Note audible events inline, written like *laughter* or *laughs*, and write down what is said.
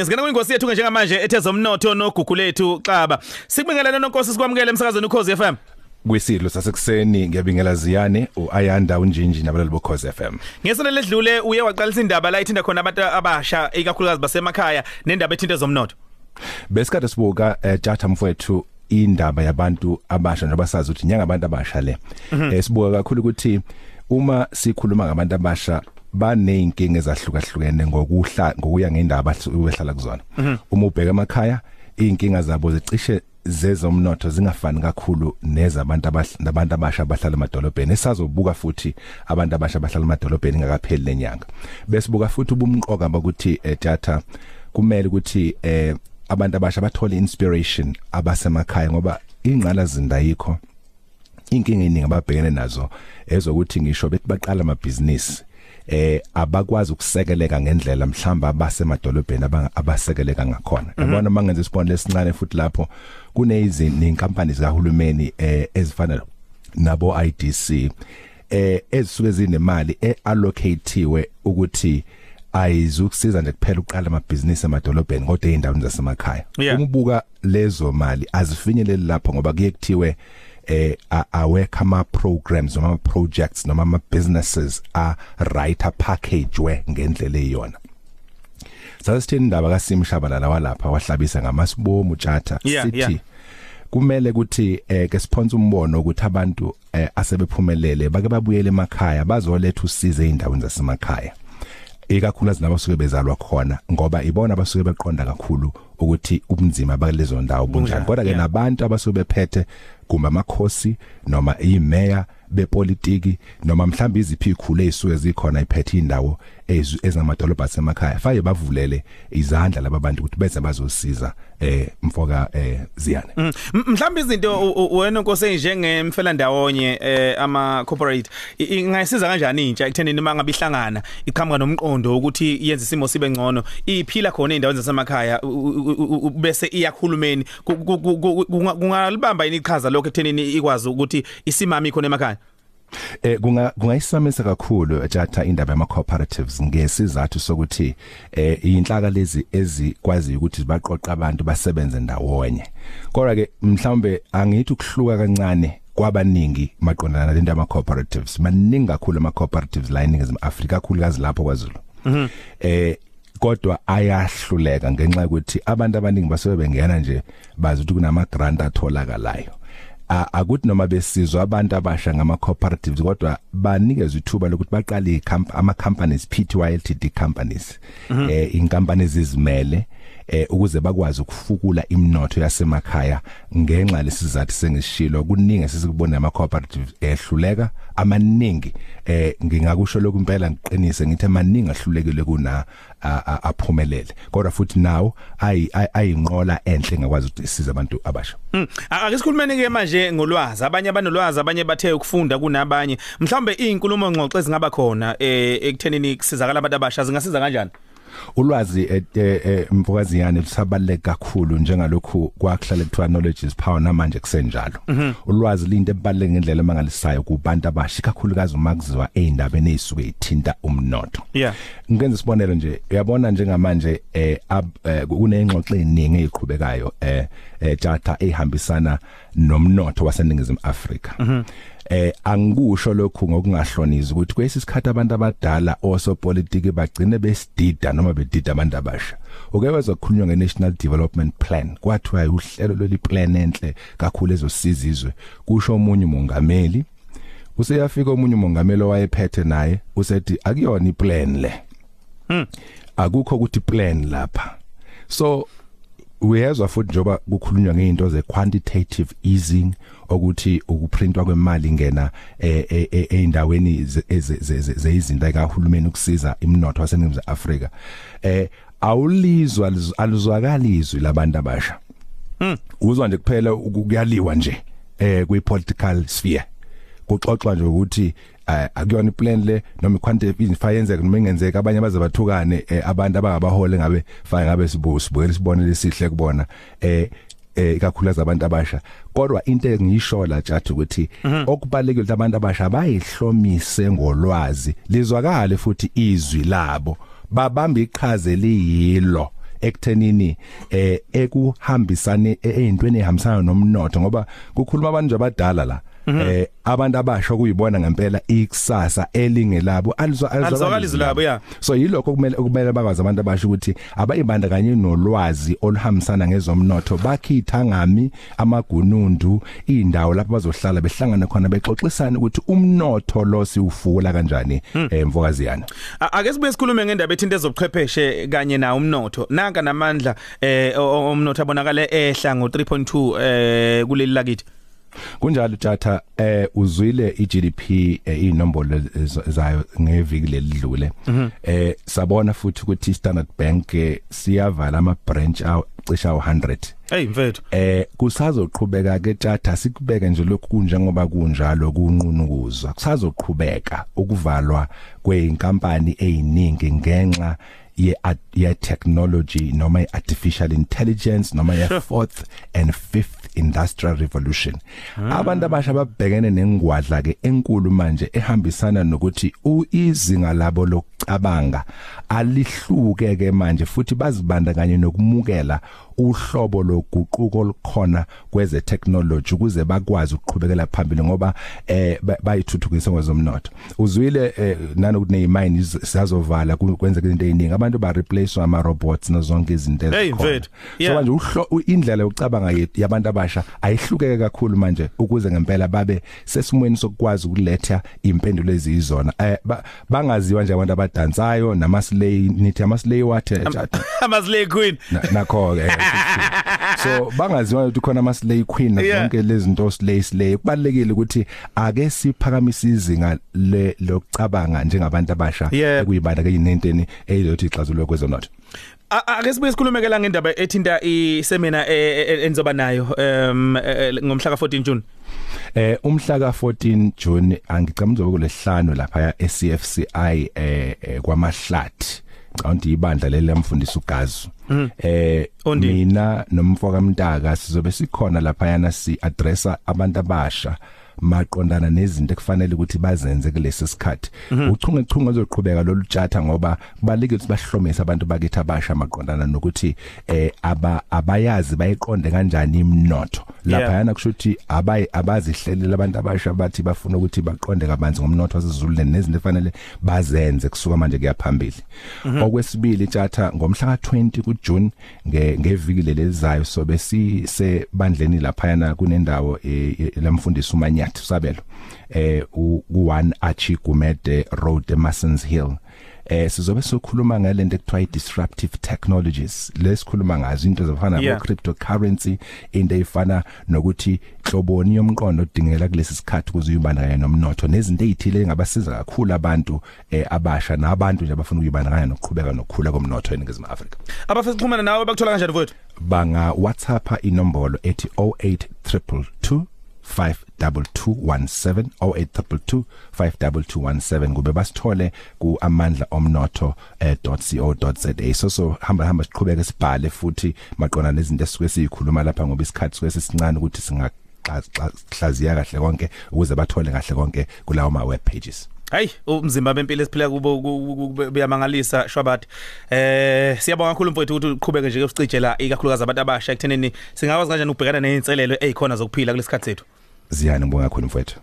Ngizingena kwingosi yethu njengamanje ethezomnotho nogugu lethu xaba. Sikubingelele nonkosi sikwamukele emsakazweni ukhozi FM. kwisidlo sasekuseni ngiyabingela ziyane uAyanda unjinji nabalali bokhoze FM Ngesonto ledlule uye waqalisa indaba la ithinda khona abantu abasha ikakhulukazi basemakhaya nendaba ethinta ezomnotho. besikade sibuka eh, tjatha mfowethu indaba yabantu abasha njengoba sazi ukuthi nyanga abantu abasha le eh, sibuka kakhulu ukuthi uma sikhuluma ngabantu abasha baneyinkinga ezahlukahlukene ngokuhla ngokuya ngendaba abehlala kuzona. Uma ubheka emakhaya inkinga zabo zicishe zezomnotho zingafani kakhulu nezabantu abantu abasha abahlala emadolobheni esazobuka futhi abantu abasha abahlala emadolobheni ngakapheli lenyanga besibuka futhi ubumqoka bakuthi ethatha kumele ukuthi eh abantu abasha bathole inspiration abasemakhaya ngoba ingqala zinda yikho. Inkinga eningi ababhekene nazo ezokuthi ngisho bethi baqala amabhizinisi. Eh abakwazi ukusekeleka ngendlela mhlamba abasemadolobheni abasekeleka ngakhona. Yabona mangenza isibonelo esincane futhi lapho kunezinto inkampani zikahulumeni eh ezifana nabo IDC eh ezisuke zinemali eallocatiwe ukuthi ayizukusiza nje kuphela uqala amabhizinisi emadolobheni kodwa eindaweni zasemakhaya. Umbuka lezo mali azifinyeleli lapho ngoba kuye kuthiwe eh awekha ama programs noma projects noma ama businesses a right package we ngendlela eyona sasithini indaba kaSimshabalala walapha wahlabisa ngamasibomu tjatha sithi kumele ukuthi eh ke sponsor umbono ukuthi abantu eh, asebephumelele bake babuyele emakhaya bazoletha usize eindaweni zasemakhaya ikakhulukazi nabasuke bezalwa khona ngoba ibona abasuke beqonda kakhulu ukuthi ubunzima balezo ndawo bunjani. Kodwa ke nabantu abasuke bephethe kumbe amakhosi noma imeya bepolitiki noma mhlawumbe iziphi ikhulu ezisuke zikhona iphethe indawo ezamadolobha asemakhaya faye bavulele izandla laba bantu ukuthi beze bazosiza eh mfoka eh ziyane. Mm. mhlawumbe izinto wena nkose njengemfela ndawonye eh ama corporate ingayisiza kanjani intsha ekuthenini mangabe ihlangana iqhamuka nomqondo ukuthi yenze isimo sibe ngcono iphila khona endaweni zasemakhaya bese iyakhulumeni. Kungalibamba yini ichaza lokho ekuthenini ikwazi ukuthi isimami khona emakhaya? Eh kunga kungayisamisa kakhulu tjatha indaba yama cooperatives ngesizathu sokuthi eh inhlaka lezi ezikwazi ukuthi zibaqoqa abantu basebenze ndawonye. Kodwa ke mhlawumbe angithi ukuhluka kancane kwabaningi maqondana nalento ama cooperatives maningi kakhulu ama cooperatives la eNingizimu Afrika kakhulukazi lapho kwaZulu. Mhm. Eh kodwa ayahluleka ngenxa yokuthi abantu abaningi basuke bengena nje bazi ukuthi kunama grant atholakalayo akuthi noma besizwa abantu abasha ngama cooperatives kodwa banikeza ithuba lokuthi baqale ama companies Pty Ltd companies eh inkampani ezizimele eh ukuze bakwazi ukufukula imnotho yasemakhaya ngenxa lesizathu sengishilo kuningi sesikubona ama cooperatives ehluleka. Amaningi eh ngingakusho lokhu impela ngiqinise ngithi amaningi ahlulekile kuna aphumelele. Kodwa futhi nawo ayinqola enhle ngakwazi ukuthi isize abantu abasha. Ake sikhulumeni ke manje ngolwazi abanye abanolwazi abanye bathe ukufunda kunabanye. Mhlawumbe izinkulumo ngxoxo ezingaba khona ekuthenini kusizakala abantu abasha zingasiza kanjani? Ulwazi mvukaziyane lusabaleke kakhulu njengalokhu kwakuhlala kuthiwa knowledge is power namanje kusenjalo. Ulwazi linto ebaleke ngendlela mangalisayo kubantu abasha kakhulukazi uma kuziwa eindabeni ezisuke ithinta umnotho. Yeah. Ngenza isibonelo nje uyabona njengamanje eh kunengxoxo eziningi eziqhubekayo eh tjatha ehambisana nomnotho waseningizimu Afrika. Eh angikusho lokhu ngokungahlonizwa ukuthi kwesisikhathi abantu abadala osopolitiki bagcine besidida noma bedida abantu abasha. Ukeweza ukukhulunywa ngeNational Development Plan kwathiwa uhlelo leli plan enhle kakhulu ezosizizwe. Kusho omunye umongameli useyafika omunye umongameli owayephethe naye usethi akuyona iplan le. Hmm. akukho ukuthi plan lapha. So uyezwa futhi njoba kukhulunywa ngeinto ze quantitative easing ukuthi ukuprintwa kwemali ngena eindaweni zeyizinto ekahulumeni ukusiza imnotho waseningizimu Afrika. Eh awulizwa aluzwakalizwi labantu abasha. Hmm. Uzwa nje kuphela ukuyaliwa nje eh kwi political sphere. Kuxoxwa nje ukuthi akuyona iplan le noma iquantitative ifayenzeka noma ingenzeka. Abanye baze bathukane abantu abangabahole ngabe fake ngabe sibusibuyele sibonele sihle kubona eh eh ikakhulukazi abantu abasha. Kodwa into engiyisho la jathi ukuthi okubalekile ukuthi abantu abasha bayihlomise ngolwazi lizwakale futhi izwi labo. Babamba iqhaze liyilo ekuthenini eh ekuhambisane ezintweni ehambisana nomnotho ngoba kukhuluma abantu abadala la eh abantu abasha kuyibona ngempela ikusasa elingelabo alizwakali izilabo. ya. So yilokho kumele kumele bakwazi abantu abasha ukuthi abayibandakanye nolwazi oluhambisana ngezomnotho bakhitha ngami amagunundu indawo lapho bazohlala behlangana khona bexoxisana ukuthi umnotho lo siwufula kanjani emvokaziyana ake sibuye sikhulume ngendaba ethinta ezobuchwepheshe kanye na umnotho. Naka namandla eh umnotho abonakala ehla ngo 3.2 eh kuleli lakithi. Kunjalo tjatha eh uzwile iGDP eh, inombolo zayo ngeviki lelidlule eh sabona futhi ukuthi Standard Bank eh, siyavala ama branch aw cisha 100 hey mfethu. Eh kusazoqhubeka ke tjatha sikubeke nje lokhu kunjengoba kunjalo kunqunukuzwa kusazoqhubeka ukuvalwa kweinkampani eziningi ngenxa ye ye technology noma artificial intelligence noma ye fourth and fifth industrial revolution. Abantu abasha babhekene nengwadla ke enkulu manje ehambisana nokuthi uizinga labo lokucabanga alihluke ke manje futhi bazibandakanye nokumukela uhlobo loguquko olukhona kweze technology ukuze bakwazi ukuqhubekela phambili ngoba eh bayithuthukisa ngezomnotho uzwile eh, nanokuthi nezimine siyazovala kwenza into eziningi abantu ba replace ama robots nazonke izinto ezikhona so manje uhlo indlela yokucabanga yabantu abasha ayihlukeke kakhulu manje ukuze ngempela babe sesimweni sokwazi ukuletha impendulo ezizona eh bangaziwa nje abantu abadansayo namaslay nithi amaslay what *laughs* amaslay queen. Nakho ke *laughs* so bangaziwa ukuthi khona ama slay queen zonke lezi zinto slay slay. Kubalekile ukuthi ake siphakamise izinga le lokucabanga njengabantu abasha ekuyibanda ke inenteni eyilothi ixazulwe kwezonotho ake sibuye sikhulume ke la ngendaba ethinta isemina enzoba nayo um ngomhla ka14 June. Eh umhla ka14 June angicamza kulesihlanu lapha eCFCI eh kwamahlathi. Ngicabanga ibandla leli lamfundisa ugazi. Eh mina nomfoka mntaka sizobe sikhona lapha yana si addressa abantu abasha. Maqondana nezinto ekufanele ukuthi bazenze kulesi sikhathi. Uchunge chunge ozoqhubeka lolu tjatha ngoba kubalike ukuthi bahlomise abantu bakithi abasha maqondana nokuthi eh aba abayazi bayiqonde kanjani imnotho. Lapha yana kusho ukuthi abayi abazihlelela abantu abasha bathi bafuna ukuthi baqonde kabanzi ngomnotho wasezululeni nezinto efanele bazenze kusuka manje kuyaphambili okwesibili tjatha ngomhla ka20 kuJune ngeviki lelizayo so besisebandleni lapha yana kunendawo lamfundisi umanya Nyathi Sabelo. Eh u1 Archie Gumede Road eMassens Hill. Eh sizobe sokhuluma ngalento ekuthiwa disruptive technologies. Lesikhuluma ngazo into ezifana Yeah. no cryptocurrency into efana nokuthi hloboni yomqondo odingela kulesi sikhathi ukuze uyibandakanye nomnotho nezinto ezithile engabasiza kakhulu abantu eh abasha nabantu nje abafuna ukuyibandakanya nokuqhubeka nokukhula komnotho eNingizimu Afrika. Abafisa ukuxhumana nawe bakuthola kanjani mfowethu? Banga WhatsApp inombolo ethi 08222 52217 08222 52217 kube basithole ku amandla omnotho.co.za so so hamba hamba siqhubeke sibhale futhi maqona nezinto esisuke sizikhuluma lapha ngoba isikhathi suke sisincane ukuthi singa hlaziya kahle konke ukuze bathole kahle konke kulawo ma web pages. Hayi umzimba bempilo esiphila kubo ku- ku- ku- buyamangalisa shwabathi eh siyabonga kakhulu mfowethu ukuthi uqhubeke nje usicije la ikakhulukazi abantu abasha ekuthenini singakwazi kanjani ukubhekana nezinselelo ezikhona zokuphila kulesikhathi sethu? Ziyani ngibonga kakhulu mfowethu.